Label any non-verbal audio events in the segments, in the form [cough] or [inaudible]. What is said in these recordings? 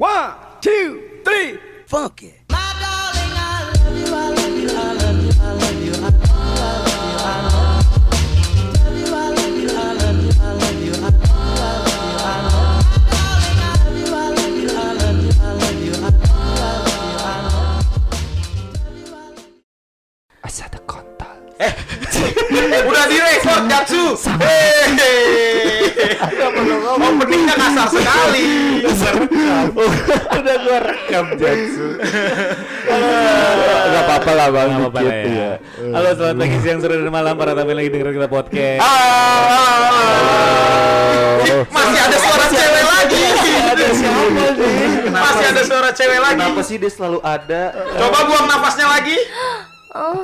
One, two, three, funk it. Asada kontol. [laughs] Udah direkod Jatsu. Hehehe. Openingnya kasar sekali. Udah gua rekam Jatsu. Gak apa-apa lah bang. Nggak apa-apa lah dikit, ya. ya. Halo selamat pagi, siang, sore, dan malam para tamu yang lagi denger kita podcast. Masih ada suara cewek lagi. Ada siapa nih? Masih ada suara cewek lagi. Kenapa sih dia selalu ada? Coba buang nafasnya lagi. Ah,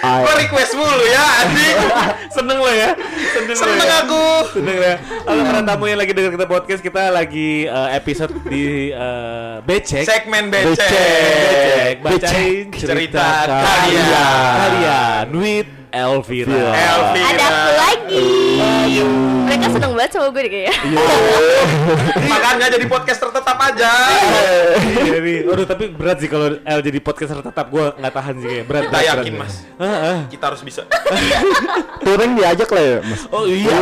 Gue request mulu ya, anjing. [laughs] Seneng lo ya? Seneng, lo Seneng ya? aku. Seneng ya. Halo para tamu yang lagi denger kita podcast, kita lagi eh, episode di eh, Becek. Segmen Becek. becek. Bacain cerita, Cerita kalian. Kalian with Elvira. Elvira. Ada aku lagi. Mereka seneng banget sama gue deh kayaknya. [laughs] Makanya jadi podcaster tetap aja. Iya nih. Waduh, tapi berat sih kalau El jadi podcaster tetap gua nggak tahan sih kayak berat. Kita berat, yakin, berat. Mas. Kita harus bisa. [laughs] touring diajak lah ya mas. Oh iya.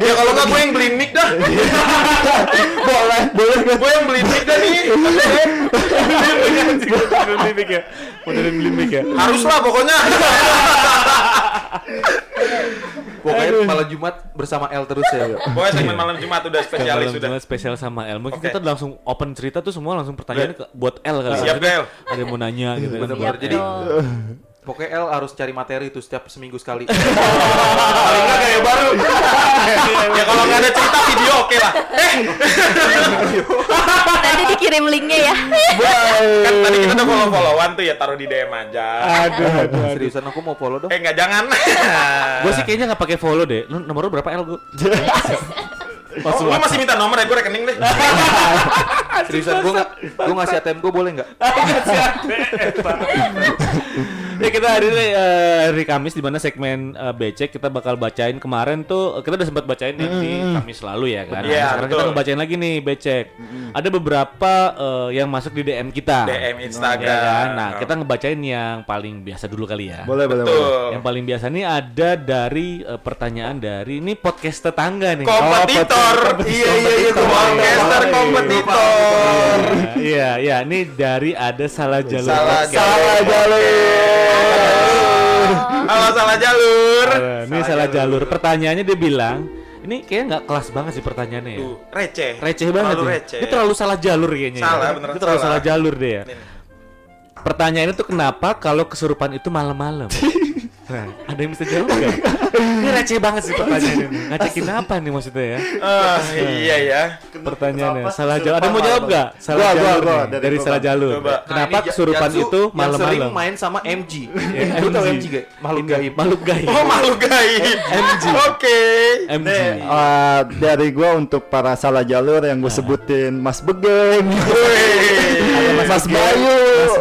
Ya kalau nggak gue yang beliin mic dah. [laughs] boleh, boleh? Gue yang beliin mic dah nih. Modern limik ya. Modern limik ya. Haruslah pokoknya. [laughs] Pokoknya malam Jumat bersama L terus ya. Pokoknya segmen [laughs] malam Jumat udah spesialis Malam sudah. Jumat spesial sama El. Mungkin Oke. kita langsung open cerita tuh semua langsung pertanyaan ke, buat El kali. Siap, El. Ada yang mau nanya gitu kan. Bener-bener. Siap Jadi-. [laughs] Pokoknya L harus cari materi tuh setiap seminggu sekali. [laughs] Paling nggak kayak baru. ya kalau nggak ada cerita video oke lah. Eh, [laughs] Nanti dikirim linknya ya. kan tadi kita udah follow-followan tuh ya taruh di DM aja. Aduh, aduh, aduh. Seriusan aku mau follow dong. Eh nggak jangan. [laughs] Gue sih kayaknya nggak pakai follow deh. Lu nomor lu berapa El gue? Oh, lu masih minta nomor ya gue rekening deh. Seriusan gua nggak, gua ngasih ATM gua boleh nggak? [laughs] ya kita hari ini eh, hari Kamis di mana segmen eh, becek kita bakal bacain kemarin tuh kita udah sempat bacain yang di Kamis lalu ya kan. Nah, Iya, sekarang kita ngebacain lagi nih becek. Ada beberapa eh, yang masuk di DM kita. DM Instagram. Ya kan? Nah, kita ngebacain yang paling biasa dulu kali ya. Boleh, boleh, Betul. Yang paling biasa nih ada dari pertanyaan dari ini podcast tetangga nih. Kompetitor. Iya iya iya. Podcaster kompetitor. Iya, iya, ini dari ada salah jalur. Salah podcast. salah jalur. Halo salah jalur. Ini salah jalur. Pertanyaannya dia bilang, ini kayaknya nggak kelas banget sih pertanyaannya ya. Tuh, receh. Receh banget Terlalu ya. receh. Dia terlalu salah jalur kayaknya. ya. Salah, beneran Dia terlalu salah. salah jalur dia ya. Pertanyaannya tuh kenapa kalau kesurupan itu malam-malam? [laughs] Nah, ada yang bisa jawab nggak? [laughs] Ini receh banget sih pertanyaannya. nih. Ngacekin apa nih maksudnya ya? Ah, iya ya. Pertanyaannya salah jalur. Ada yang mau jawab nggak? Salah Gua, gua, jalur gua, nih, dari dari salah jalur. Coba. Kenapa Nah, ini kesurupan Jatsu itu yang sering malam-malam? main sama MG. [laughs] Ya, MG. MG gak? Makhluk gaib. Makhluk gaib. Oh makhluk gaib. MG. Oke. MG. Uh, dari gua untuk para salah jalur yang gue sebutin Mas Begeng, Wih. [laughs] Mas Bayu,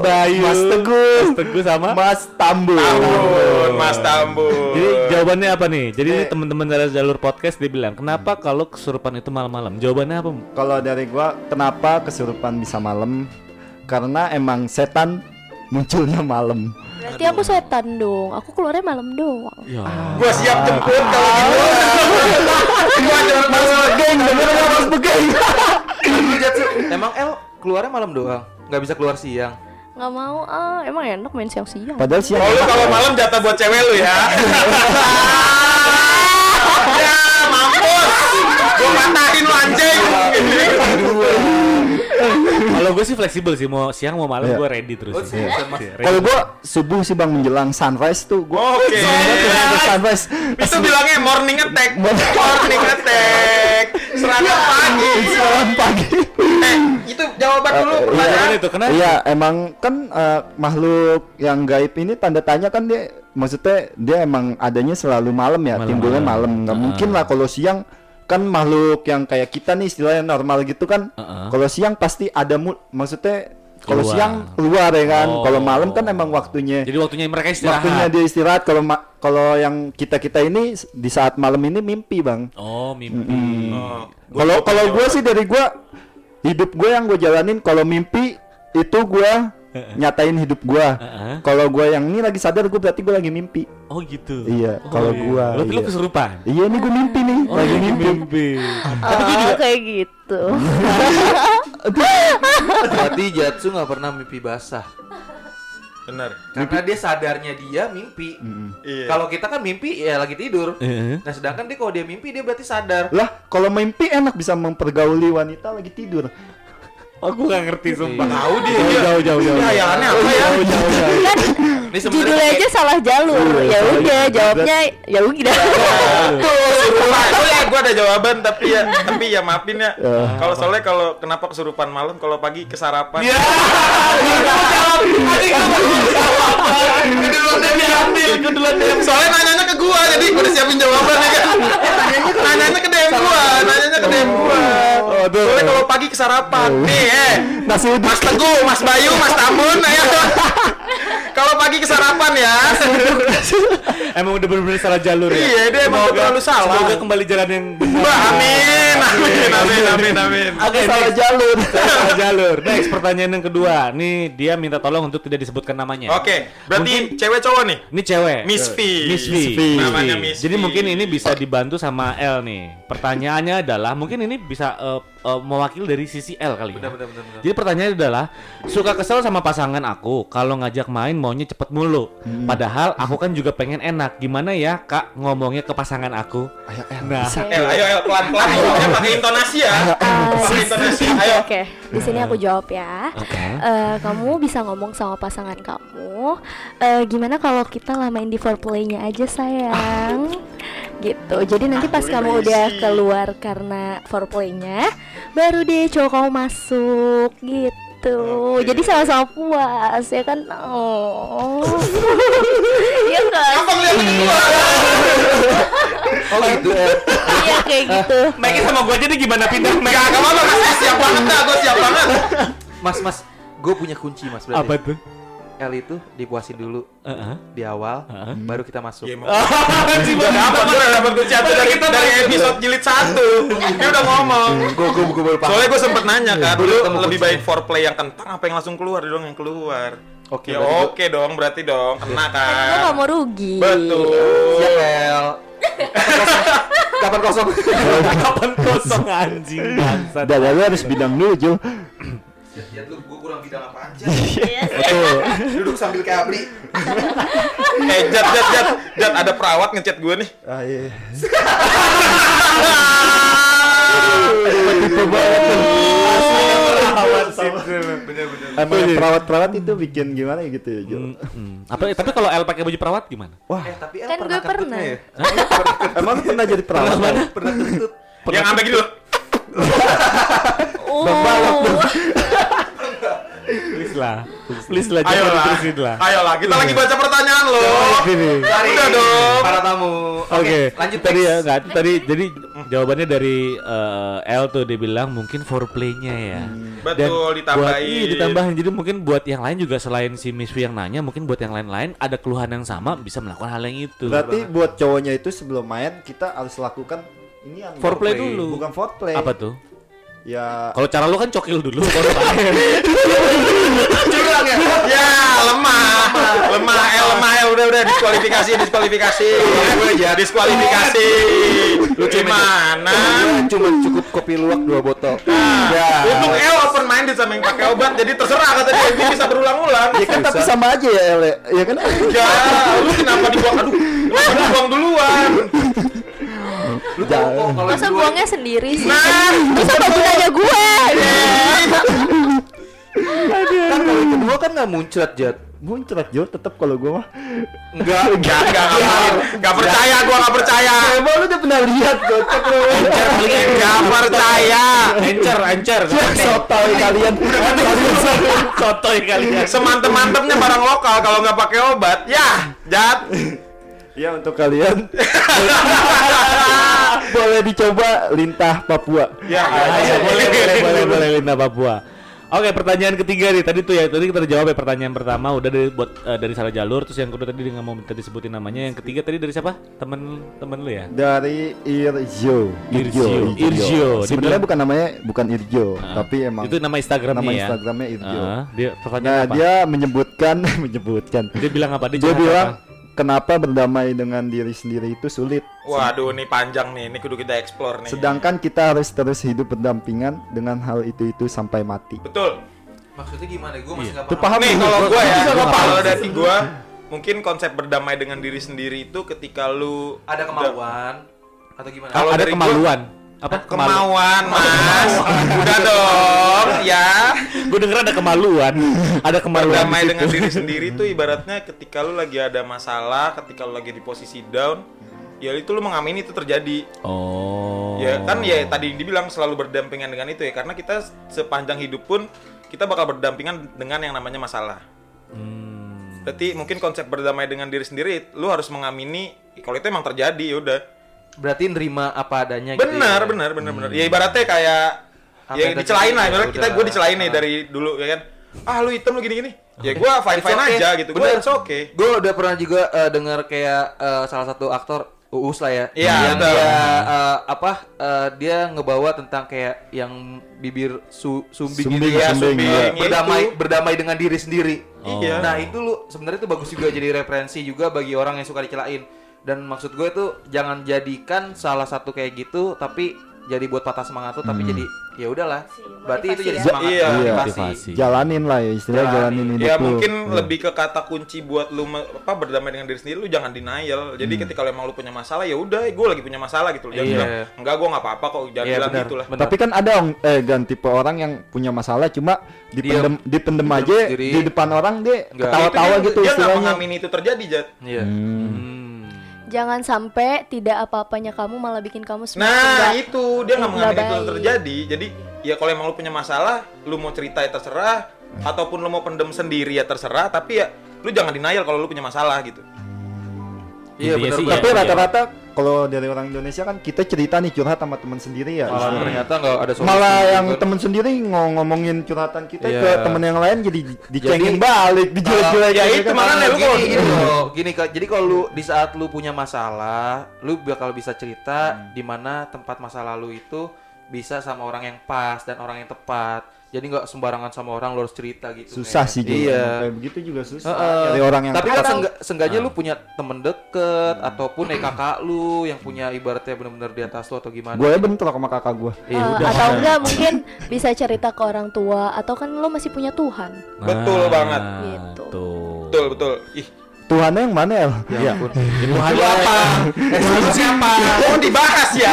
Bayu, Mas Teguh, Mas Teguh sama Mas Tambul. Tambun, Mas Tambun. Jadi jawabannya apa nih? Jadi ini teman-teman dari jalur podcast dia bilang, kenapa kalau kesurupan itu malam-malam? Jawabannya apa? Kalau dari gua, kenapa kesurupan bisa malam? Karena emang setan munculnya malam. Berarti aku setan dong. Aku keluarnya malam doang. Ya. Gua siap jemput kalau gitu. [laughs] Gua jangan Mas Begeng, nggak Mas Begeng? [laughs] Emang L keluarnya malam doang. Nggak bisa keluar siang. Nggak mau ah, emang enak main siang-siang. Padahal siang. Oh lu kalau malam jatah buat cewek lu ya. [laughs] [laughs] ya mampus. Gua matahin lu anjing. Kalau gue sih fleksibel sih, mau siang mau malam Iya. gue ready terus. Oh, sih. Mas? Iya. Kalau gua subuh sih bang menjelang sunrise tuh gua Oke. Sebenarnya sunrise. Itu bilangnya morning attack. Morning attack. Serangan pagi. Sekarang pagi. Eh, itu jawaban dulu Eh, pertanyaan. Itu kenapa? Iya, emang kan eh, makhluk yang gaib ini tanda tanya kan dia maksudnya dia emang adanya selalu malam ya, Malam-malam. timbulnya malam. Nggak Ah. mungkin lah kalau siang kan makhluk yang kayak kita nih istilahnya normal gitu kan. Ah. Kalau siang pasti ada mu maksudnya kalau siang keluar ya kan. Oh. Kalau malam kan emang waktunya Jadi waktunya mereka istirahat. waktunya dia istirahat. Kalau kalau yang kita-kita ini di saat malam ini mimpi, Bang. Oh, mimpi. Oh, Kalau kalau gue sih dari gue hidup gue yang gue jalanin kalau mimpi itu gue [laughs] nyatain hidup gue Heeh. kalau gue yang ini lagi sadar gue berarti gue lagi mimpi Oh gitu. Iya, Oh, kalau iya. gua, Berarti lu iya. kesurupan. iya ini gue mimpi nih Oh, lagi lagi mimpi mimpi. Oh, kayak gitu. [laughs] Berarti Jatsu nggak pernah mimpi basah. Benar. Karena dia sadarnya dia mimpi. Iya. Kalau kita kan mimpi ya lagi tidur. Heeh. Nah sedangkan dia kalau dia mimpi dia berarti sadar. lah kalau mimpi enak bisa mempergauli wanita lagi tidur Aku gak ngerti sumpah. Tahu dia. Jauh, jauh, jauh, jauh. Ya, apa ya? jauh jauh jauh Kan Ini sebenarnya judulnya aja salah jalur. Iya, Ya udah, jawabnya ya udah. Kesurupan. Oh ya, gua ada jawaban tapi ya tapi ya maafin ya. Kalau soalnya kalau kenapa kesurupan malam kalau pagi kesarapan. Iya. Dia ambil. Keduluan dia Soalnya nanyanya ke gua jadi gua udah siapin jawaban ya kan. Nanyanya ke DM gua, nanyanya ke DM gua. Soalnya kalau pagi kesarapan. Nih, eh. nasi uduk Mas Teguh, Mas Bayu, Mas Tamun, ayo. Kalau pagi kesarapan ya. Emang udah bener-bener salah jalur ya. Iya, dia emang Semoga- terlalu salah. Semoga kembali jalan yang benar. Wah, amin, amin, amin, amin, amin. Oke, salah jalur salah jalur. Next pertanyaan yang kedua. Nih dia minta tolong untuk tidak disebutkan namanya. Oke, berarti cewek cowok nih. Ini cewek. Miss V. Miss V. Namanya Miss Jadi V. mungkin ini bisa dibantu sama L nih. Pertanyaannya adalah mungkin ini bisa eh, eh, mewakili dari sisi L kali ya. Benar, benar, benar, benar. Jadi pertanyaannya adalah suka kesel sama pasangan aku kalau ngajak main maunya cepet mulu. Padahal aku kan juga pengen enak. Gimana ya Kak ngomongnya ke pasangan aku? Nah, El, ayo, El, pelan-pelan ngomongnya pakai intonasi ya. Pakai intonasi. Ayo. Oke, di sini aku jawab ya. Oke. Eh, kamu bisa ngomong sama pasangan kamu. eh, gimana kalau kita lamain di foreplay-nya aja sayang? Gitu. Jadi nanti pas kamu udah keluar karena foreplay-nya, baru deh cowok kamu masuk gitu. Jadi sama-sama puas ya kan? Oh. [laughs] Iya kan? Apa ngeliat gua? Oh gitu ya. Iya kayak gitu. Mike sama gua jadi gimana pindah enggak apa-apa, Mas. Siap banget dah, gua siap banget. Mas, mas, gue punya kunci mas berarti. Apa tuh? L itu dipuasin dulu Heeh. di awal, Heeh. baru kita masuk. Iya, emang. Udah dapat, udah dapat satu dari, dari episode jilid satu. Dia udah ngomong. Gue gue gue baru paham. Soalnya gue sempet nanya kan, dulu ketemu lebih baik foreplay yang kentang apa yang langsung keluar dong yang keluar. Oke, Ya berarti gua- oke dong, berarti dong, kena Gue gak kan. mau rugi. Betul. Siap L. Kapan kosong? [laughs] Kapan kosong anjing. Dada lu harus bidang dulu Jul Ya lu gue kurang bidang apa aja. Iya. Duduk sambil kayak abri. Eh, Jat, Jat, Jat, Jat, ada perawat ngechat gue nih. ah iya emang yang perawat-perawat itu bikin gimana gitu ya Jul Hmm. Apa tapi kalau L pakai baju perawat gimana? Eh tapi L Kan pernah gue pernah. ya? emang lu pernah jadi perawat Pernah kentut. Yang sampai gitu loh. Oh. [laughs] Please lah. Please lah Ayo lah, ayo lah, kita lagi baca pertanyaan lo. Sini. Udah dong. Para tamu. Oke, lanjut tadi ya nggak tadi jadi jawabannya dari eh, L tuh dia bilang mungkin foreplay-nya ya. Dan Betul, Buat, ditambahin. iya, ditambahin. Jadi mungkin buat yang lain juga selain si Miss V yang nanya, mungkin buat yang lain-lain ada keluhan yang sama bisa melakukan hal yang itu. berarti buat cowoknya itu sebelum main kita harus lakukan ini yang Foreplay Foreplay. dulu. bukan foreplay Apa tuh? Ya Kalau cara lu kan cokil dulu baru. [laughs] Curang ya. Ya, lemah. Lemah, El, lemah, El. Udah, udah, diskualifikasi, diskualifikasi. Gue aja. Diskualifikasi. Lu Gimana? Cuma cukup kopi luwak dua botol. Ya. Untung El open minded sama yang pakai obat, jadi terserah kata dia ini bisa berulang-ulang. ya kan tapi sama aja ya El ya? ya kan Ya, lu kenapa dibuang? Aduh, kenapa dibuang duluan? Kalau Masa buangnya sendiri sih? Nah, Terus apa gunanya gue? kan kalau kedua kan nggak muncrat jat. muncrat Jul tetap kalau gua mah enggak, enggak, enggak, enggak, percaya, gua enggak percaya. emang lu udah pernah lihat kocak lu Enggak percaya. Encer, encer. sotoy kalian Sotoy kalian. Semantep-mantepnya barang lokal kalau nggak pakai obat. Ya, Jat. ya untuk kalian [laughs] boleh dicoba lintah Papua Ya, Ayo, boleh, boleh, boleh, boleh, Linda Papua. Oke, pertanyaan ketiga nih. Tadi tuh ya, tadi kita udah jawab ya pertanyaan pertama udah dari buat eh, dari salah jalur, terus yang kedua tadi dia nggak mau minta disebutin namanya. Yang ketiga tadi dari siapa? Temen temen lu ya? Dari Irjo. Irjo. Irjo. Sebenarnya bukan namanya bukan Irjo, Ah. tapi emang Itu nama Instagramnya nama ya. Instagramnya Irjo. Ah, dia pertanyaan Nah, apa? dia menyebutkan [laughs] menyebutkan. Dia bilang apa? Dia, Dia bilang apa? Kenapa berdamai dengan diri sendiri itu sulit. Waduh, nih panjang nih. Ini kudu kita explore nih. Sedangkan kita harus terus hidup berdampingan dengan hal itu-itu sampai mati. Betul. Maksudnya gimana? Gue masih nggak Itu paham. Nih kalau gue ya, kalau paham. dari gue, mungkin konsep berdamai dengan diri sendiri itu ketika lu Ada kemauan atau gimana? Kalau ada dari gua- kemaluan. apa? kemauan, Mas. Ya. Gue denger ada kemaluan. ada kemaluan. Berdamai di dengan diri [laughs] sendiri tuh ibaratnya ketika lu lagi ada masalah, ketika lu lagi di posisi down, ya itu lu mengamini itu terjadi. Oh. Ya kan ya tadi dibilang selalu berdampingan dengan itu ya karena kita sepanjang hidup pun kita bakal berdampingan dengan yang namanya masalah. Hmm. Berarti mungkin konsep berdamai dengan diri sendiri, lu harus mengamini kalau itu emang terjadi ya udah. Berarti nerima apa adanya gitu. Benar, ya? benar, benar, benar. Ya ibaratnya kayak ya yang dicelain lah, ya ibarat kita gue dicelain nih dari dulu ya kan. Ah, lu hitam lu gini-gini. Ya gua fine fine okay. aja gitu. Gue it's okay. Gue udah pernah juga eh, dengar kayak eh, salah satu aktor Uus lah ya. Iya, yang betul. dia eh, apa dia ngebawa tentang kayak yang bibir su sumbing, Sumbing, gitu ya, sumbing, sumbing. iya. berdamai Itu. berdamai dengan diri sendiri. Iya. Nah, itu lu sebenarnya itu bagus juga jadi referensi juga bagi orang yang suka dicelain. Dan maksud gue itu jangan jadikan salah satu kayak gitu tapi jadi buat patah semangat tuh tapi jadi ya udahlah. Berarti itu jadi motivasi ya. semangat Iya. motivasi. Jalanin lah ya istilahnya Jalanin. jalanin hidup Ya lu. mungkin Iya. lebih ke kata kunci buat lu apa berdamai dengan diri sendiri lu jangan denial. Jadi ketika lu emang lu punya masalah ya udah gue lagi punya masalah gitu. Jangan Iya. bilang enggak gue nggak apa-apa kok jangan Iya, bilang benar. gitu lah. Benar. Tapi kan ada ong- eh gan tipe orang yang punya masalah cuma dipendem dipendem aja sendiri. di depan orang dia ketawa-tawa Itu dia- gitu Dia nggak istilahnya. mengamini itu terjadi, Jat. Iya. Hmm. Jangan sampai tidak apa-apanya kamu malah bikin kamu semakin Nah, nggak- itu dia nggak mengamini itu terjadi. Jadi ya kalau emang lu punya masalah, lu mau cerita ya terserah ataupun lu mau pendem sendiri ya terserah, tapi ya lu jangan denial kalau lu punya masalah gitu. Iya benar. sih. Tapi Iya. rata-rata kalau dari orang Indonesia kan kita cerita nih curhat sama teman sendiri ya. Malah istilahnya. ternyata nggak ada solusi. Malah yang temen sendiri ngo- ngomongin curhatan kita Iya. ke temen yang lain jadi di- dicengin Jadi, balik, dijelek-jelekin. ya gitu itu kan. makanya lu gini, kalau- gini loh, gini Kak. Jadi kalau lu di saat lu punya masalah, lu bakal bisa cerita di mana tempat masa lalu itu bisa sama orang yang pas dan orang yang tepat. Jadi nggak sembarangan sama orang lu harus cerita gitu. Susah men. sih juga. Iya. Kayak begitu juga susah. Heeh. Dari orang yang Tapi kan seenggak- seenggaknya lu punya temen deket ataupun eh kakak [clears throat] lu yang punya ibaratnya bener-bener di atas lu atau gimana. gue bentrok sama kakak gue. Eh, Eh, udah. atau enggak mungkin bisa cerita ke orang tua atau kan lo masih punya Tuhan Betul banget. Gitu. Betul, betul. Ih, Tuhannya yang mana El? Ya ampun. Tuhan lu apa? Eh, lu siapa? Oh, dibahas ya.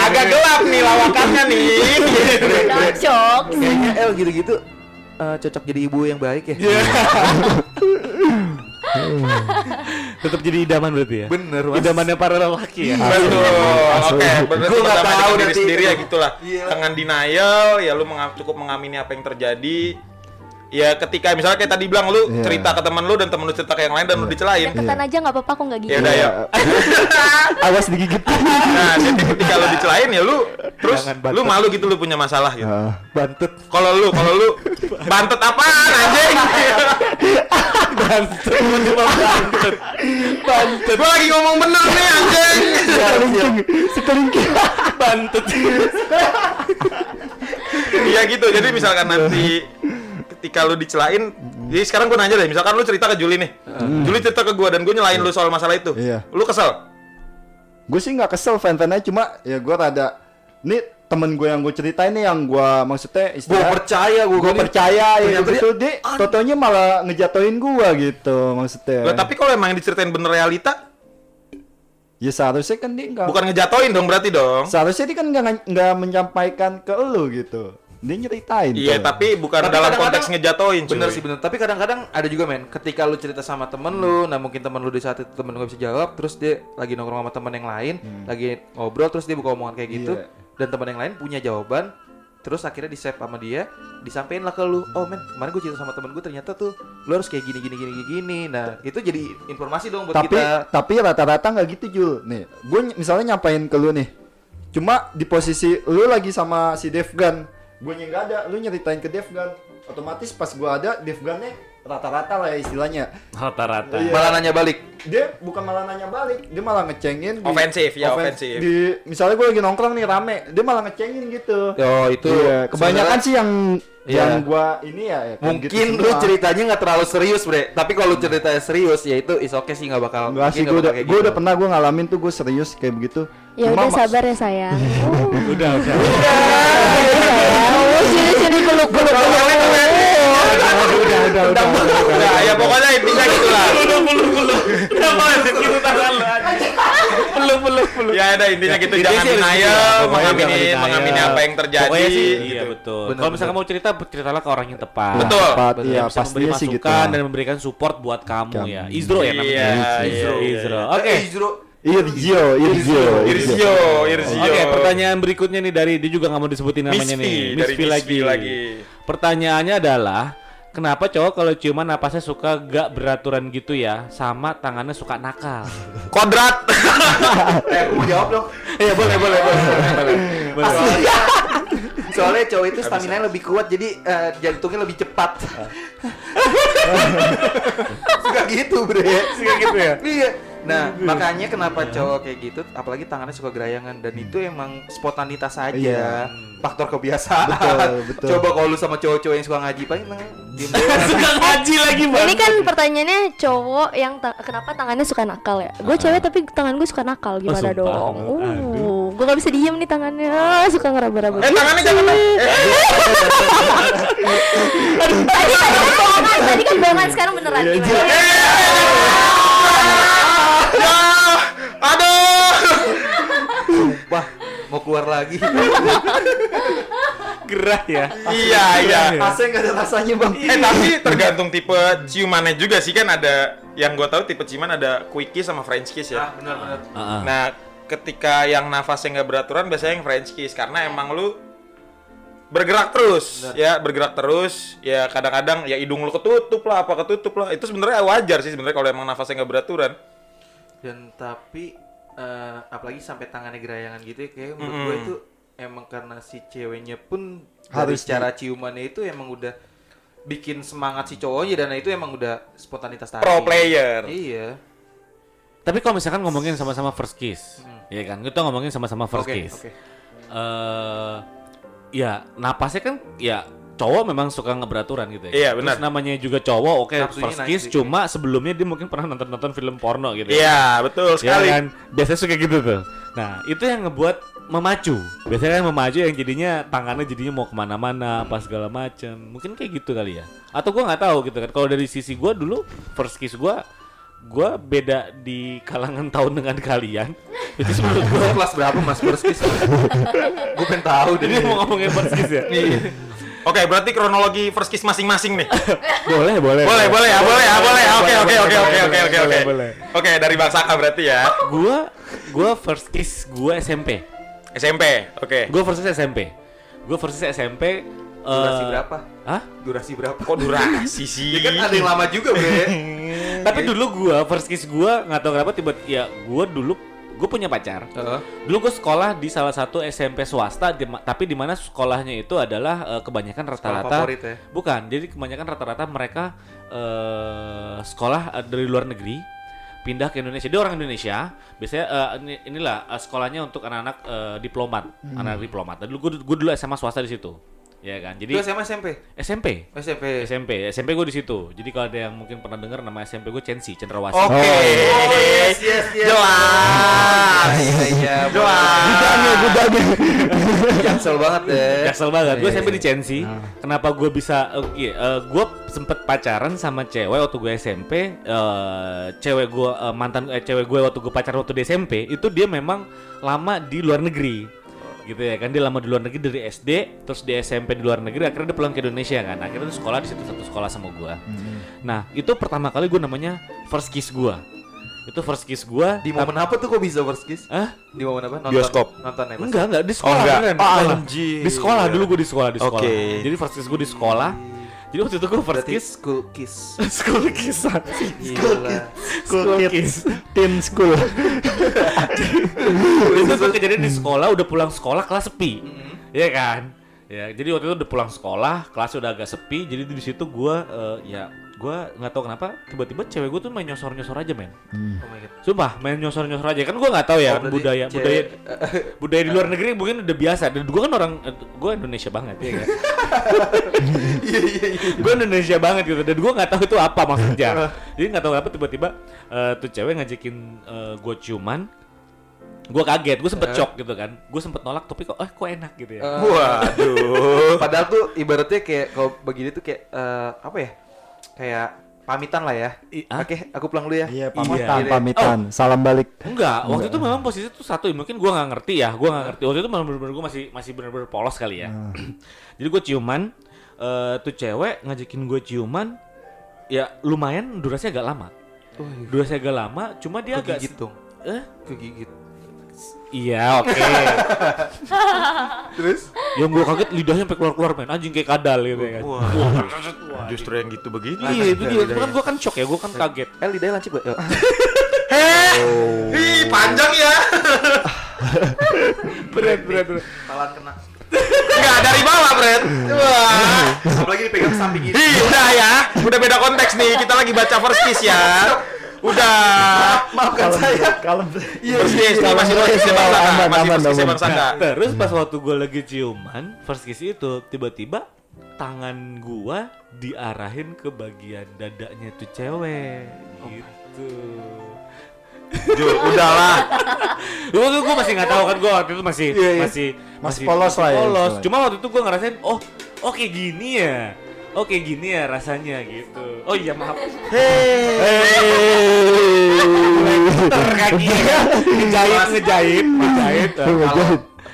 Agak gelap nih lawakannya nih. cocok Kayaknya El gitu-gitu eh, cocok jadi ibu yang baik ya. [laughs] Tetap jadi idaman berarti ya? Bener, Mas. Idamannya para lelaki ya? Betul. Oke, berarti Gua nggak tahu nanti. sendiri ya gitulah. Iya. Dengan denial ya lu cukup mengamini apa yang terjadi. Ya ketika misalnya kayak tadi bilang lu Iya. cerita ke teman lu dan teman lu cerita ke yang lain dan lu dicelain. deketan aja nggak apa-apa kok nggak Ya gigit udah ya. Awas digigit. Nah, jadi ketika lu dicelain ya lu terus bantet. lu malu gitu lu punya masalah gitu. Ah. Bantut. Kalau lu, kalau lu bantet apaan anjing? Bantut. Bantut. Gua lagi ngomong bener nih anjing. Sekelingking, sekelingking. Bantut. Iya gitu. Jadi misalkan nanti ketika lu dicelain, jadi sekarang gua nanya deh, misalkan lu cerita ke Juli nih. Juli cerita ke gua dan gua nyelain lu soal masalah itu. Iya. Lu kesel? gue sih nggak kesel fan-fan aja cuma ya gue rada nih temen gue yang gue ceritain nih yang gue maksudnya Gue percaya gue gue percaya ya gitu dia totonya malah ngejatoin gue gitu maksudnya Lah tapi kalau emang yang diceritain bener realita, ya seharusnya kan dia nggak bukan ngejatoin dong berarti dong. seharusnya dia kan nggak nggak menyampaikan ke lu gitu dia nyeritain Iya, tuh. tapi bukan Tapi dalam konteks ngejatoin. Bener cuy. sih bener. Tapi kadang-kadang ada juga men. Ketika lu cerita sama temen lu, nah mungkin temen lu di saat itu temen lu gak bisa jawab, terus dia lagi nongkrong sama temen yang lain, lagi ngobrol, terus dia buka omongan kayak gitu, Iya. dan temen yang lain punya jawaban, terus akhirnya di save sama dia, disampaikan lah ke lu, oh men kemarin gue cerita sama temen gue ternyata tuh lu harus kayak gini gini gini gini gini. Nah itu jadi informasi dong buat tapi kita. tapi rata-rata nggak gitu Jul nih gue misalnya nyampain ke lu nih cuma di posisi lu lagi sama si Devgan gue nggak ada. Lu nyeritain ke Devgan otomatis pas gue ada Devgannya rata-rata lah ya istilahnya Rata-rata. Iya. Malah nanya balik. dia bukan malah nanya balik dia malah ngecengin di- Ofensif, ya, ofens- ofensif. di misalnya gue lagi nongkrong nih rame dia malah ngecengin gitu Oh, itu Iya, kebanyakan sih yang Iya. yang gua ini ya, ya mungkin gitu lu semua. ceritanya nggak terlalu serius, Bre. Tapi kalau lu ceritanya serius, ya itu is oke sih nggak bakal. Enggak mungkin sih, nggak gue udah, gue gitu. udah pernah gue ngalamin tuh gue serius kayak begitu. Ya Cuma udah mas- sabar ya sayang. Uh, Udah, udah. sayang. Oh, sini sini peluk peluk peluk. Udah, udah, udah. Nah, ya pokoknya intinya gitu lah. Kenapa gitu tangan lu? Peluk, peluk, peluk. Ya ada intinya gitu Intinya jangan denial, gitu. Pokoknya mengamini mengamini apa yang terjadi. Pokoknya sih, gitu. iya betul. Bener, Kalau misalkan bener. mau cerita, ceritalah ke orang yang tepat. Betul. Betul, iya pastinya sih gitu. masukan dan memberikan support buat kamu ya. Izro ya namanya. Iya, Izro, iya, Izro. iya. Oke. Eh, Izro. Irzio, Irzio, Irzio, Irzio. Oke, pertanyaan berikutnya nih dari dia juga nggak mau disebutin namanya Miss nih. Miss V V lagi. lagi. Pertanyaannya adalah Kenapa cowok kalau ciuman napasnya suka gak beraturan gitu ya Sama tangannya suka nakal [laughs] Kodrat. [laughs] Eh, aku jawab dong. Iya boleh boleh boleh Soalnya, [laughs] soalnya cowok itu stamina lebih kuat, jadi eh, jantungnya lebih cepat. Suka gitu, Bre. Suka gitu ya? Iya. Nah, makanya kenapa cowok kayak gitu, apalagi tangannya suka gerayangan dan itu emang spontanitas saja. Iya. Faktor kebiasaan. Betul, betul. Coba kalau lu sama cowok-cowok yang suka ngaji, paling. Suka ngaji lagi bang Ini kan pertanyaannya cowok yang ta- kenapa tangannya suka nakal ya? Gue cewek tapi tangan gue suka nakal gimana sumpah. dong? Uh, gue gak bisa diem nih tangannya, Ah, suka ngeraba-raba. Eh tangannya jangan. Eh, Tadi kan bohongan, tadi kan bohongan sekarang beneran. Gimana? Wah, mau keluar lagi. [laughs] Gerah ya Iya, iya. Rasanya nggak ada rasanya bang. Eh tapi tergantung tipe ciumannya juga sih kan ada yang gue tahu tipe ciuman ada quick kiss sama French kiss ya. benar-benar. Heeh. Nah, ketika yang nafasnya nggak beraturan biasanya yang French kiss karena emang lu bergerak terus ya bergerak terus ya kadang-kadang ya hidung lu ketutup lah apa ketutup lah itu sebenarnya wajar sih sebenarnya kalau emang nafasnya nggak beraturan Dan tapi eh, apalagi sampai tangannya gerayangan gitu ya, kayak menurut Mm-mm. gue itu emang karena si ceweknya pun Harus cara ciumannya itu emang udah bikin semangat si cowoknya dan itu emang udah spontanitas tadi. pro player Iya. Tapi kalau misalkan ngomongin sama-sama first kiss ya kan kita ngomongin sama-sama first Oke, kiss oke. eh ya napasnya kan ya cowok memang suka ngeberaturan gitu ya. Iya, Terus benar. namanya juga cowok oke Nafsunya first kiss sedikit. cuma sebelumnya dia mungkin pernah nonton-nonton film porno gitu. iya betul Ya sekali kan biasanya suka gitu tuh. Nah itu yang ngebuat memacu. Biasanya kan memacu yang jadinya tangannya jadinya mau ke mana-mana apa segala macam. Mungkin kayak gitu kali ya. Atau gua nggak tahu gitu kan. Kalau dari sisi gua dulu first kiss gua gua beda di kalangan tahun dengan kalian. [laughs] Itu menurut gua Kelas berapa Mas first kiss? [laughs] gue pengen tahu. Ini mau ngomongin first kiss ya? Oke berarti kronologi first kiss masing-masing nih [laughs] boleh, boleh. boleh boleh ya boleh ya boleh ya oke Boleh, oke oke oke oke oke boleh, oke boleh. oke dari bang Saka berarti ya Gua gua first kiss gua SMP. SMP oke Gua first kiss SMP. Gua first kiss SMP Durasi eh, berapa? Hah? Durasi berapa? kok durasi [laughs] sih Ya kan ada yang lama juga, Bre. [laughs] Tapi dulu gua first kiss gua nggak tahu kenapa tiba ya gua dulu gue punya pacar. Heeh. Dulu gue sekolah di salah satu SMP swasta, di tapi di mana sekolahnya itu adalah eh, kebanyakan rata-rata ya? bukan. Jadi kebanyakan rata-rata mereka eh, sekolah eh, dari luar negeri pindah ke Indonesia. Dia orang Indonesia. Biasanya ini- inilah eh, sekolahnya untuk anak-anak eh, diplomat, anak diplomat. Dulu gue gue dulu SMA swasta di situ. Ya kan. Itu Jadi SMA SMP. SMP. SMP. SMP, SMP gue di situ. Jadi kalau ada yang mungkin pernah dengar nama SMP gue Chensi, Cendrawasih. Oke. yes, yes, yes. Jelas. Iya, iya. Jelas. Jaksel banget deh. Jaksel banget. Gue Iya, SMP iya. di Chensi. Kenapa gue bisa? eh, iya, eh, gue sempet pacaran sama cewek waktu gue SMP. eh, cewek gue mantan eh, cewek gue waktu gue pacaran waktu di SMP itu dia memang lama di luar negeri. Gitu ya kan dia lama di luar negeri dari SD, terus di SMP di luar negeri, akhirnya dia pulang ke Indonesia kan. Akhirnya dia sekolah di situ satu sekolah sama gue. Nah itu pertama kali gue namanya first kiss gue. Itu first kiss gue. Di momen apa tuh kok bisa first kiss? Ah? Di momen apa? Nonton, Bioskop. Nonton ya? Enggak, enggak di sekolah enggak. beneran, di Oh, sekolah. anjir. Di sekolah dulu gue di sekolah di sekolah. Oke. Jadi first kiss gue di sekolah. Jadi waktu itu gue first Berarti kiss school kiss. [laughs] school kiss. Gila. School kids, teen school. [laughs] itu tuh kejadian di sekolah udah pulang sekolah kelas sepi. Iya kan? Ya, jadi waktu itu udah pulang sekolah, kelasnya udah agak sepi, jadi di situ gua eh, ya gua nggak tahu kenapa tiba-tiba cewek gua tuh main nyosor-nyosor aja, men. Oh my god. Sumpah, main nyosor-nyosor aja. Kan gua nggak tahu ya Oh, budaya cewek- budaya [laughs] budaya di luar negeri mungkin udah biasa. Dan gua kan orang gua Indonesia banget ya kan. [laughs] Gua Indonesia banget gitu dan gua nggak tahu itu apa maksudnya. [laughs] Jadi nggak tahu apa tiba-tiba eh, tuh cewek ngajakin eh, gua ciuman. Gua kaget, gua sempet shock gitu kan. Gua sempet nolak tapi kok eh kok enak gitu ya. Eh, Waduh. Padahal tuh ibaratnya kayak kalau begini tuh kayak eh, apa ya? Kayak pamitan lah ya. Ah? Oke, aku pulang dulu ya. Iya, pamitan, Iya. pamitan. Salam balik. Enggak, waktu itu memang posisi itu satu, mungkin gua nggak ngerti ya, gua nggak ngerti. Waktu itu memang bener-bener gua masih masih bener-bener polos kali ya. [clears throat] Jadi gua ciuman, eh tuh cewek ngajakin gua ciuman, ya lumayan durasinya agak lama. Durasinya agak lama, cuma dia agak Kegigit dong. Eh? Kegigit. Iya, oke. Terus? Yang gua kaget lidahnya sampai keluar-keluar men, anjing kayak kadal gitu ya kan. Wah. Justru yang gitu begini. Iya, itu dia. Itu kan gua kan shock ya, gua kan kaget. Eh lidahnya lancip gak? Heh. [laughs] Ih, panjang ya. [laughs] Berat, berat, berat. Talan kena. Enggak dari bawah, Bret. Wah. Apalagi dipegang samping ini. Ih, udah ya. Udah beda konteks nih. Kita lagi baca first kiss ya. Udah. Maafkan saya. Kalem. First kiss ini masih first kiss Bang. Aman, Masih aman. Bang Saka. Terus pas waktu gue lagi ciuman, first kiss itu tiba-tiba tangan gua diarahin ke bagian dadanya tuh cewek gitu. Jul, udahlah. Dulu tuh gue masih nggak tahu kan gue waktu itu masih Iya, iya. masih Masih polos lah ya, polos. Cuma waktu itu gue ngerasain oh oh kayak gini ya. Oh kayak gini ya rasanya gitu. Oh iya maaf. Ter kaki ngejahit ngejahit [laughs] ngejahit. Kalau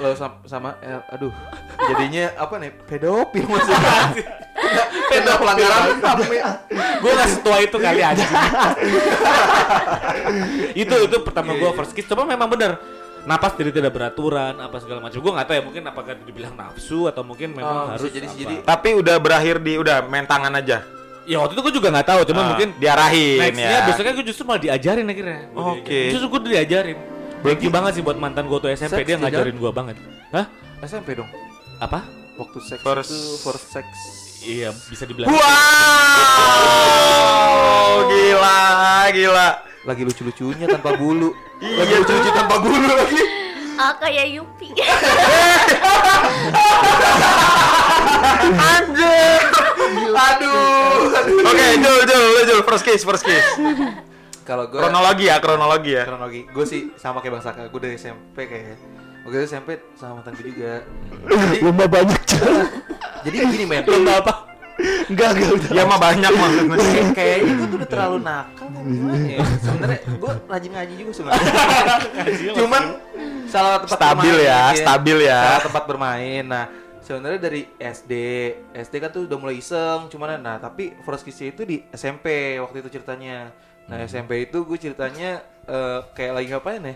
lo sam- sama, eh, aduh, jadinya apa nih? Pedofil maksudnya. [laughs] Pedofil pelanggaran ya. gue gak setua itu kali aja [laughs] itu itu pertama gue first kiss coba memang bener napas jadi tidak beraturan apa segala macam gue nggak tahu ya mungkin apakah dibilang nafsu atau mungkin memang Oh, harus jadi- apa. jadi- Tapi udah berakhir di udah main tangan aja. ya waktu itu gue juga nggak tahu cuma Ah, mungkin diarahin nextnya ya. besoknya gue justru malah diajarin akhirnya Oke. diajarin. justru gue diajarin Thank you banget sih buat mantan gue tuh SMP dia ngajarin gue banget hah SMP dong. apa Waktu seks First- itu first sex. Iya bisa dibilang Wow, gila, gila. Lagi lucu-lucunya tanpa bulu. Lagi lucu-lucu tanpa bulu lagi. Ah kayak Yupi. [laughs] Anjir. Aduh. Oke, Jul, Jul, Jul, first kiss, first kiss. Kalau gue Kronologi ya, kronologi ya. kronologi, gue sih sama kayak Bang Saka. Gue dari SMP kayaknya. Waktu itu SMP sama mantan gue juga. Jadi, Lomba banyak [laughs] jadi gini men. lomba apa Enggak, enggak udah. Ya mah banyak maksudnya. Kayak- Kayaknya gue tuh udah terlalu nakal kan gimana ya? Sebenarnya gue rajin ngaji juga sebenarnya. [laughs] Cuman salah tempat Stabil bermain, ya, gitu stabil ya. Salah tempat bermain. Nah, sebenarnya dari SD, SD kan tuh udah mulai iseng, cuman nah tapi first kiss itu di SMP waktu itu ceritanya. Nah, SMP itu gue ceritanya eh, kayak lagi ngapain ya?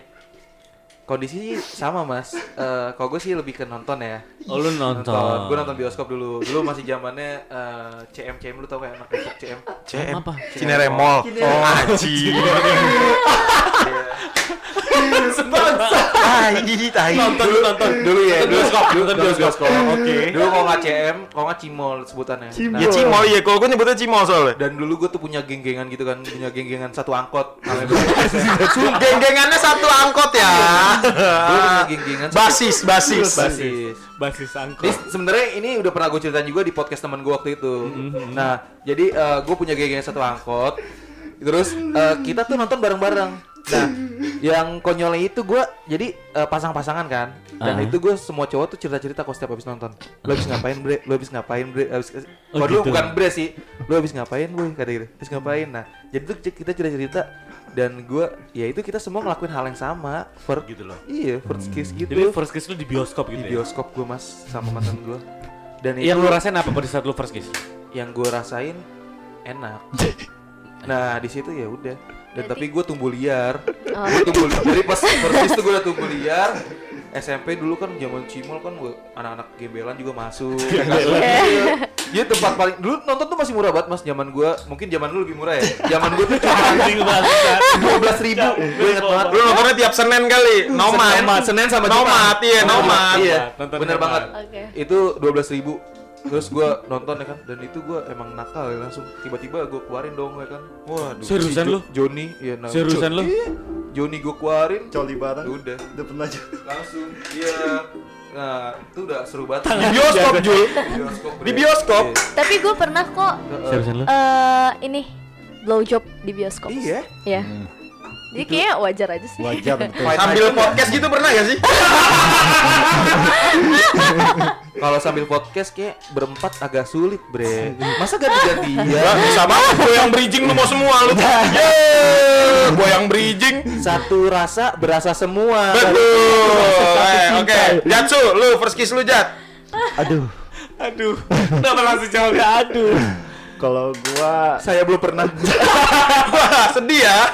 Kondisi sama mas, Eh kalau gue sih lebih ke nonton ya. Oh lu nonton? Gue nonton bioskop dulu, dulu masih zamannya eh, CM CM lu tau kayak anak Depok CM CM apa? Cineremol. Oh, [laughs] anjing. Tai, tai. nonton nonton dulu ya bioskop nonton dulu bioskop oke dulu kalau nggak CM kalau nggak Cimol sebutannya Cimol. Ya Cimol ya, kalau gue nyebutnya Cimol soalnya. dan dulu gue tuh punya geng-gengan gitu kan punya geng-gengan satu angkot Geng-gengannya satu angkot ya. punya geng-gengan satu- Basis, basis. basis basis Ini angkot sebenarnya ini udah pernah gue ceritain juga di podcast teman gue waktu itu. Nah, jadi gue punya geng satu angkot. Terus eh, kita tuh nonton bareng-bareng. Nah, yang konyolnya itu gue jadi eh, pasang-pasangan kan. Dan Ah. itu gue semua cowok tuh cerita-cerita kalau setiap habis nonton. Lo habis ngapain, Bre? Lo habis ngapain, Bre? Habis Oh, gitu. bukan Bre sih. Lo habis ngapain, Boy? Kata gitu. Habis ngapain? Nah, jadi tuh kita cerita-cerita dan gue ya itu kita semua ngelakuin hal yang sama first gitu loh iya first kiss gitu jadi first kiss lu di bioskop di gitu ya bioskop gue mas sama mantan gue dan itu yang lu rasain apa pada saat lu first kiss yang gue rasain enak [laughs] nah di situ ya udah dan tapi gue tumbuh liar Oh. gue tumbuh dari pas persis tuh gue udah tumbuh liar SMP dulu kan zaman Cimol kan anak-anak gembelan juga masuk. [laughs] ya kan? Iya. Jadi tempat paling dulu nonton tuh masih murah banget mas. Zaman gua mungkin zaman dulu lebih murah ya. Zaman gua tuh cuma dua belas ribu. Gue inget banget. Lu nontonnya tiap Senin kali. Nomad. Senin, Senin sama Nomad, Jumat. iya, nomad. Iya, Nonton bener banget. Oke. Itu dua belas ribu. Terus gua nonton ya kan, dan itu gua emang nakal ya langsung tiba-tiba gua keluarin dong ya kan. Waduh. Seriusan si lu? Joni, iya. nah, Seriusan? Iya. Joni gua keluarin. Coli bareng. Udah. Udah pernah juga. Langsung. Iya. Nah, itu udah seru banget. Di bioskop, Jul. bioskop. Di bioskop. Tapi gue pernah kok eh ini blowjob di bioskop. Iya. Ya. Jadi kayaknya wajar aja sih. Wajar betul. [laughs] Sambil podcast gitu pernah gak sih? [laughs] Kalau sambil podcast kayak berempat agak sulit, Bre. Masa? Lah, bisa banget gue yang bridging lu mau semua lu. Yeay, gue yang bridging. Satu rasa berasa semua. Betul. Eh, Oke, Jatsu, lu first kiss lu Jat. Aduh. Aduh. Kenapa langsung jawab aduh? Kalau gua Saya belum pernah. Wah, [laughs] sedih ya.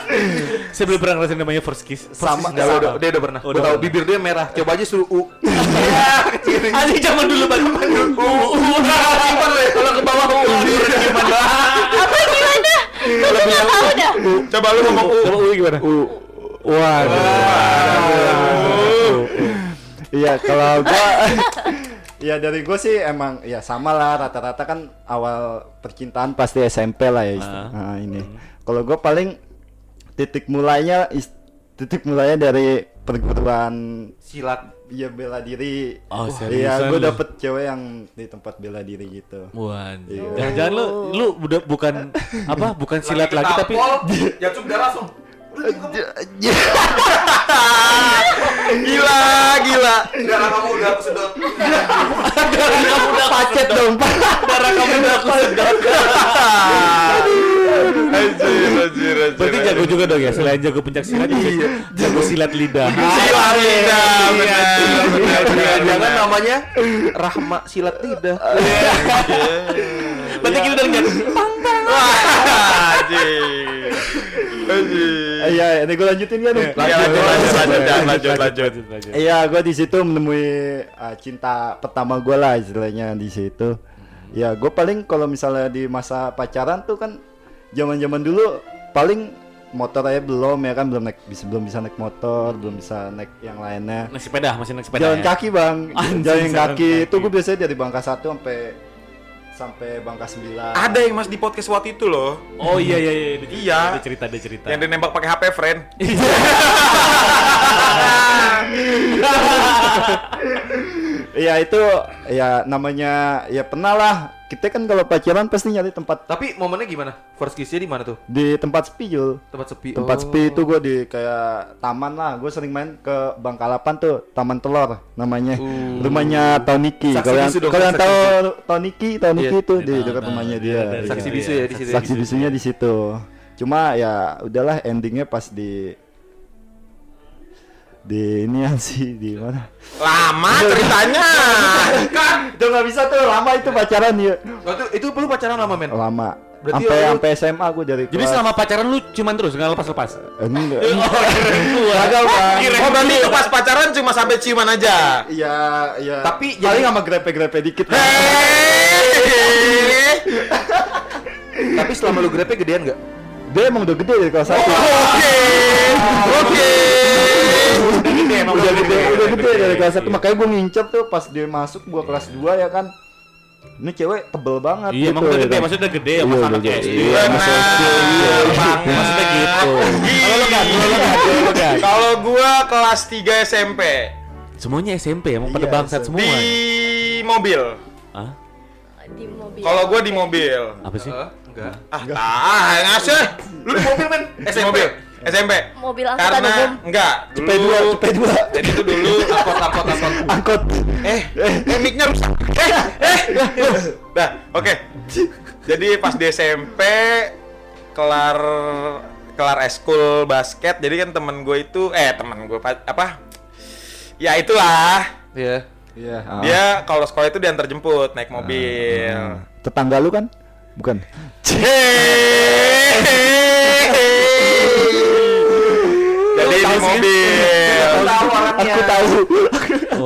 Saya belum pernah ngerasain namanya first kiss. sama dia udah, dia udah pernah. Oh, Gua udah tahu bibir dia merah. Coba aja suruh u. [laughs] Iya, kecilin. Anjing zaman dulu banget. Simpan deh kalau ke bawah u. Gimana? Apa gimana? Gue tahu dah. Coba lu ngomong U. Coba Uli gimana? Waduh. Iya, kalau gua [laughs] Ya dari gue sih emang ya sama lah rata-rata kan awal percintaan pasti SMP lah ya Ah. Nah, ini. Kalau gue paling titik mulainya titik mulainya dari perguruan Silat. ya bela diri. Oh, Iya, seriusan gue lu? dapet cewek yang di tempat bela diri gitu. Wan. Iya. Jangan-jangan lu lu udah bukan apa? Bukan silat lagi tapi Jatuh udah langsung. [laughs] Gila, gila. Darah kamu udah aku sedot. kamu udah pacet dong. Darah kamu udah aku sedot. [laughs] [laughs] Anjir, anjir, anjir. Berarti jago juga dong ya selain jago pencak silat juga jago silat lidah. Silat lidah, benar, Jangan namanya Rahma silat lidah. Berarti kita udah lihat Wah, anjir. Iya, ini gue lanjutin kan? Iya, lanjut, lanjut, lanjut, lanjut, lanjut. Iya, gue di situ menemui uh, cinta pertama gue lah istilahnya di situ. Ya, gue paling kalau misalnya di masa pacaran tuh kan zaman-zaman dulu paling motor aja belum ya kan belum naik bisa belum bisa naik motor, belum bisa naik yang lainnya. Naik sepeda masih naik sepeda. Jalan ya? kaki bang, [laughs] Anjing, jalan jalan kaki. Itu gue biasanya dari Bangka 1 sampai sampai Bangka 9 Ada yang mas di podcast waktu itu loh, Oh iya iya iya. Dia- Iya. Dia cerita dia cerita. yang dinembak pakai HP friend. [laughs] [laughs] Iya itu ya namanya ya pernah lah. Kita kan kalau pacaran pasti nyari tempat Tapi momennya gimana? First kiss-nya di mana tuh? di tempat sepi Jul. Tempat sepi. Tempat Oh. sepi itu gue di kayak taman lah. Gue sering main ke Bangkalapan tuh, Taman Telur namanya. Uh. Rumahnya Toniki. Kalian dong, kalian tahu Toniki? Toniki Iya. itu di Tahu, dekat tahu. rumahnya Iya, dia. Iya. Saksi Iya, bisu iya. ya di situ. ya? Saksi bisunya di situ. Cuma ya udahlah endingnya pas di di ini [laughs] sih di mana? Lama [laughs] ceritanya. Kan itu nggak bisa tuh lama itu pacaran ya. Oh, itu, itu lu pacaran lama men? Lama. Sampai sampai SMA gue dari Jadi kelas- selama pacaran lu cuman terus nggak lepas lepas. enggak. [laughs] Gagal bang. Oh berarti itu pas pacaran cuma sampai ciuman aja. Iya, iya. Tapi paling jadi- sama grepe-grepe dikit lah. Hehehe. Tapi selama lu grepe gedean gak? Dia emang udah gede dari kelas satu. Oke, oke. udah gede, udah gede dari kelas satu. Makanya gue ngincer tuh pas dia masuk gua kelas 2 ya kan. Ini cewek tebel banget Iya, emang udah ya gede, kan. maksudnya udah gede ya, Iya, mas gede. SD. Iya, masih SD. Iya. Maksudnya gitu. Kalau lu kan, Kalau gua kelas 3 SMP Semuanya SMP emang pada Iya, bangsat semua. di mobil. Hah? Di mobil. Kalau gua di mobil. Apa sih? Enggak. Ah, ah, ngasih. Lu di mobil men? Di mobil. SMP. Mobil angkutan Karena umum. enggak, Cepet dua, dulu cepet dua. jadi itu dulu Angkot, angkot, angkot. Angkot. eh eh mic-nya rusak. Eh, eh. Nah, oke. Jadi pas di SMP kelar kelar eskul basket, jadi kan temen gue itu eh temen gue pa- apa? Ya itulah. Iya. Iya. Dia kalau sekolah itu diantar jemput naik mobil. Tetangga lu kan? Bukan. Jadi di mobil. Aku tahu tahu.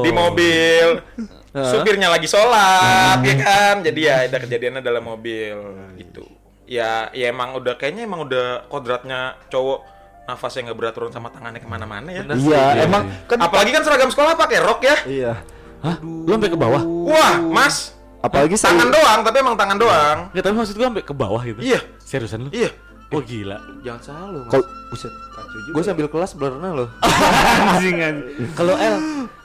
Di mobil. Supirnya lagi sholat, ya kan? Jadi ya ada kejadiannya dalam mobil gitu. Ya, ya emang udah kayaknya emang udah kodratnya cowok nafasnya nggak beraturan sama tangannya ke mana-mana ya. Iya, emang kan Apalagi kan seragam sekolah pakai rok ya. iya. Hah? Lu sampai ke bawah? Wah, Mas, Apalagi tangan saya doang, tapi emang tangan doang. Nggak, tapi maksud gua sampai ke bawah gitu. Iya. Seriusan lu? Iya. Oh gila. Jangan salah Mas. Kalau buset kacau juga. Gue sambil kelas berenang loh. [laughs] Anjing anjing. Kalau El,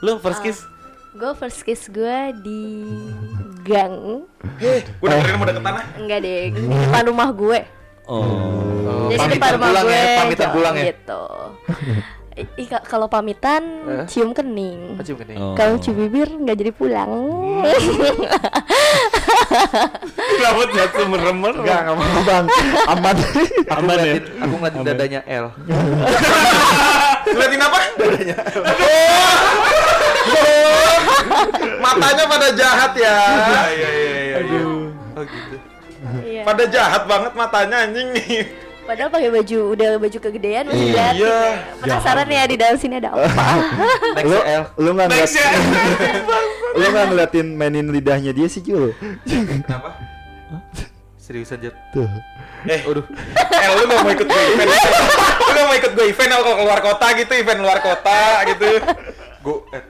lu first kiss Gue first kiss gue di gang Gue dengerin mau deket tanah. Enggak deh, di depan rumah gue Oh. Jadi pamitan depan rumah pulang gue ya, pamitan pulang ya? gitu I- i- ka- Kalau pamitan Eh? cium kening Cium kening. Oh. Kalau cium bibir nggak jadi pulang [laughs] Kenapa jatuh meremar? Enggak, enggak mau Bang. Aman. Aku Aman ya? aku ngeliatin dadanya L. [laughs] Liatin apa? [laughs] Matanya pada jahat ya. Iya iya iya. Oh gitu. Iya. Pada jahat banget matanya anjing nih. Padahal pakai baju udah baju kegedean masih Iya. diliatin ya. Penasaran ya di dalam sini ada apa? [laughs] Lu lu enggak ngeliat Next ya. [laughs] lu enggak ngeliatin mainin lidahnya dia sih, Jul. Kenapa? Seriusan Jet. Tuh. Eh, udah. Eh, lu gak mau ikut gue event? lu gak mau ikut gue event kalau keluar kota gitu, event luar kota gitu. Go eh,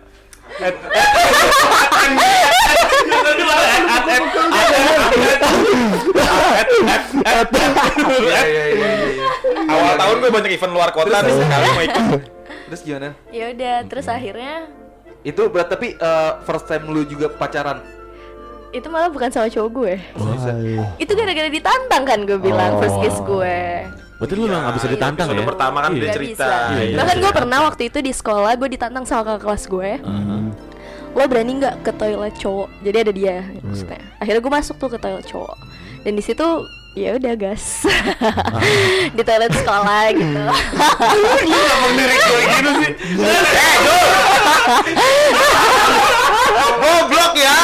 Iya iya iya iya. Awal tahun gue banyak event luar kota nih sekali mau ikut. Terus gimana? ya udah, terus akhirnya Itu berat tapi eh, first time lu juga pacaran. itu malah bukan sama cowok gue. Hai. Itu gara-gara ditantang kan gue bilang first kiss gue. Berarti lu nggak bisa ditantang Episode ya? pertama kan Iya. dia Gak cerita. bisa. Iya, iya. Bahkan gue pernah waktu itu di sekolah gue ditantang sama kakak kelas gue. Lo berani nggak ke toilet cowok? Jadi ada dia maksudnya. Akhirnya gue masuk tuh ke toilet cowok. Dan di situ ya udah gas [laughs] di toilet sekolah gitu. Lirik gue gitu sih. Eh, Jul. [laughs] Goblok ya.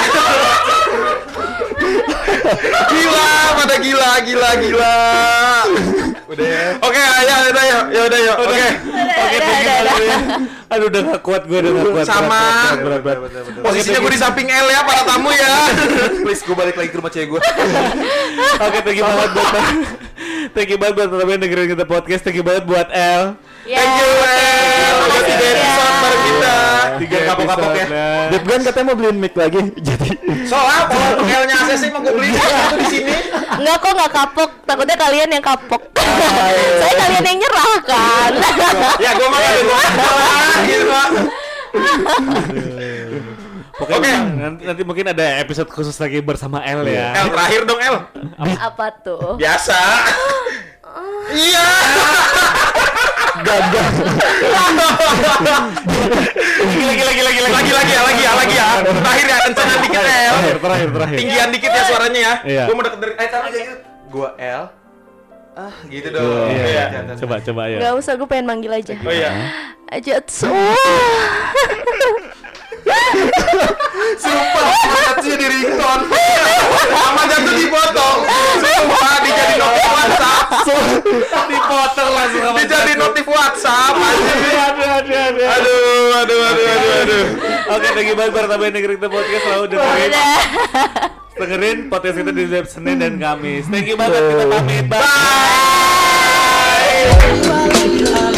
[laughs] gila, pada gila, gila, gila. Udah ya. Oke, ya udah ya, ya udah ya. Oke. Oke, Udah, thank you udah, banget ya. Aduh udah gak kuat gue udah gak kuat. Sama. Berat, berat, berat, berat. Posisinya gue di samping L ya para tamu ya. [laughs] Please gue balik lagi ke rumah cewek gue. [laughs] Oke, thank you banget buat Thank you banget buat teman-teman yang dengerin kita podcast. Thank you banget buat El. Ya, Thank you, L. Udah makasih Tiga kapok-kapok ya. Dep kan katanya mau beliin mic lagi. [laughs] Jadi Soalnya kalau L-nya ACC mau gue beli satu di sini. Enggak kok nggak kapok, takutnya kalian yang kapok. Saya kalian yang nyerah kan. [laughs] Ya, gue mah ada gue gitu. Pokoknya Oke. nanti, nanti mungkin ada episode khusus lagi bersama El ya. L terakhir dong L. Apa tuh? Biasa. [gasps] Iya. Gagal. Lagi lagi lagi lagi lagi lagi ya lagi ya lagi ya. Terakhir ya kencengan dikit L. Terakhir, terakhir, terakhir. Tinggian dikit ya suaranya ya. Iya. Gue mau deket dari Eh, taruh aja gitu. Gue L. Ah, gitu dong. Iya, Iya. iya. Coba, coba ya. Gak usah, gue pengen manggil aja. Oh iya. Aja semua. [laughs] [laughs] Sumpah, jatuhnya di ringtone. Sama jatuh dipotong. Sumpah dijadi notif WhatsApp. Dipotong langsung sama Dijadi notif WhatsApp. Aduh, aduh, aduh. Aduh, aduh, aduh, aduh, aduh. Oke, thank you banget buat yang dengerin kita podcast selalu dengerin. Udah. Dengerin podcast kita di setiap Senin dan Kamis. Thank you banget kita pamit. Bye. Bye.